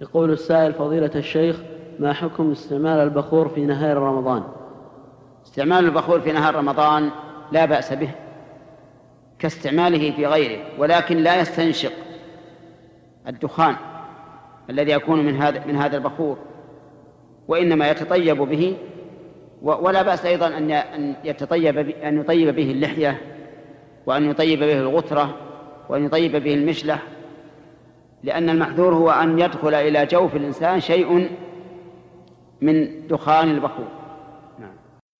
يقول السائل فضيلة الشيخ ما حكم استعمال البخور في نهار رمضان؟ استعمال البخور في نهار رمضان لا بأس به كاستعماله في غيره ولكن لا يستنشق الدخان الذي يكون من هذا من هذا البخور وإنما يتطيب به ولا بأس أيضا أن يتطيب أن يطيب به اللحية وأن يطيب به الغترة وأن يطيب به المشلح لأن المحذور هو أن يدخل إلى جوف الإنسان شيء من دخان البخور.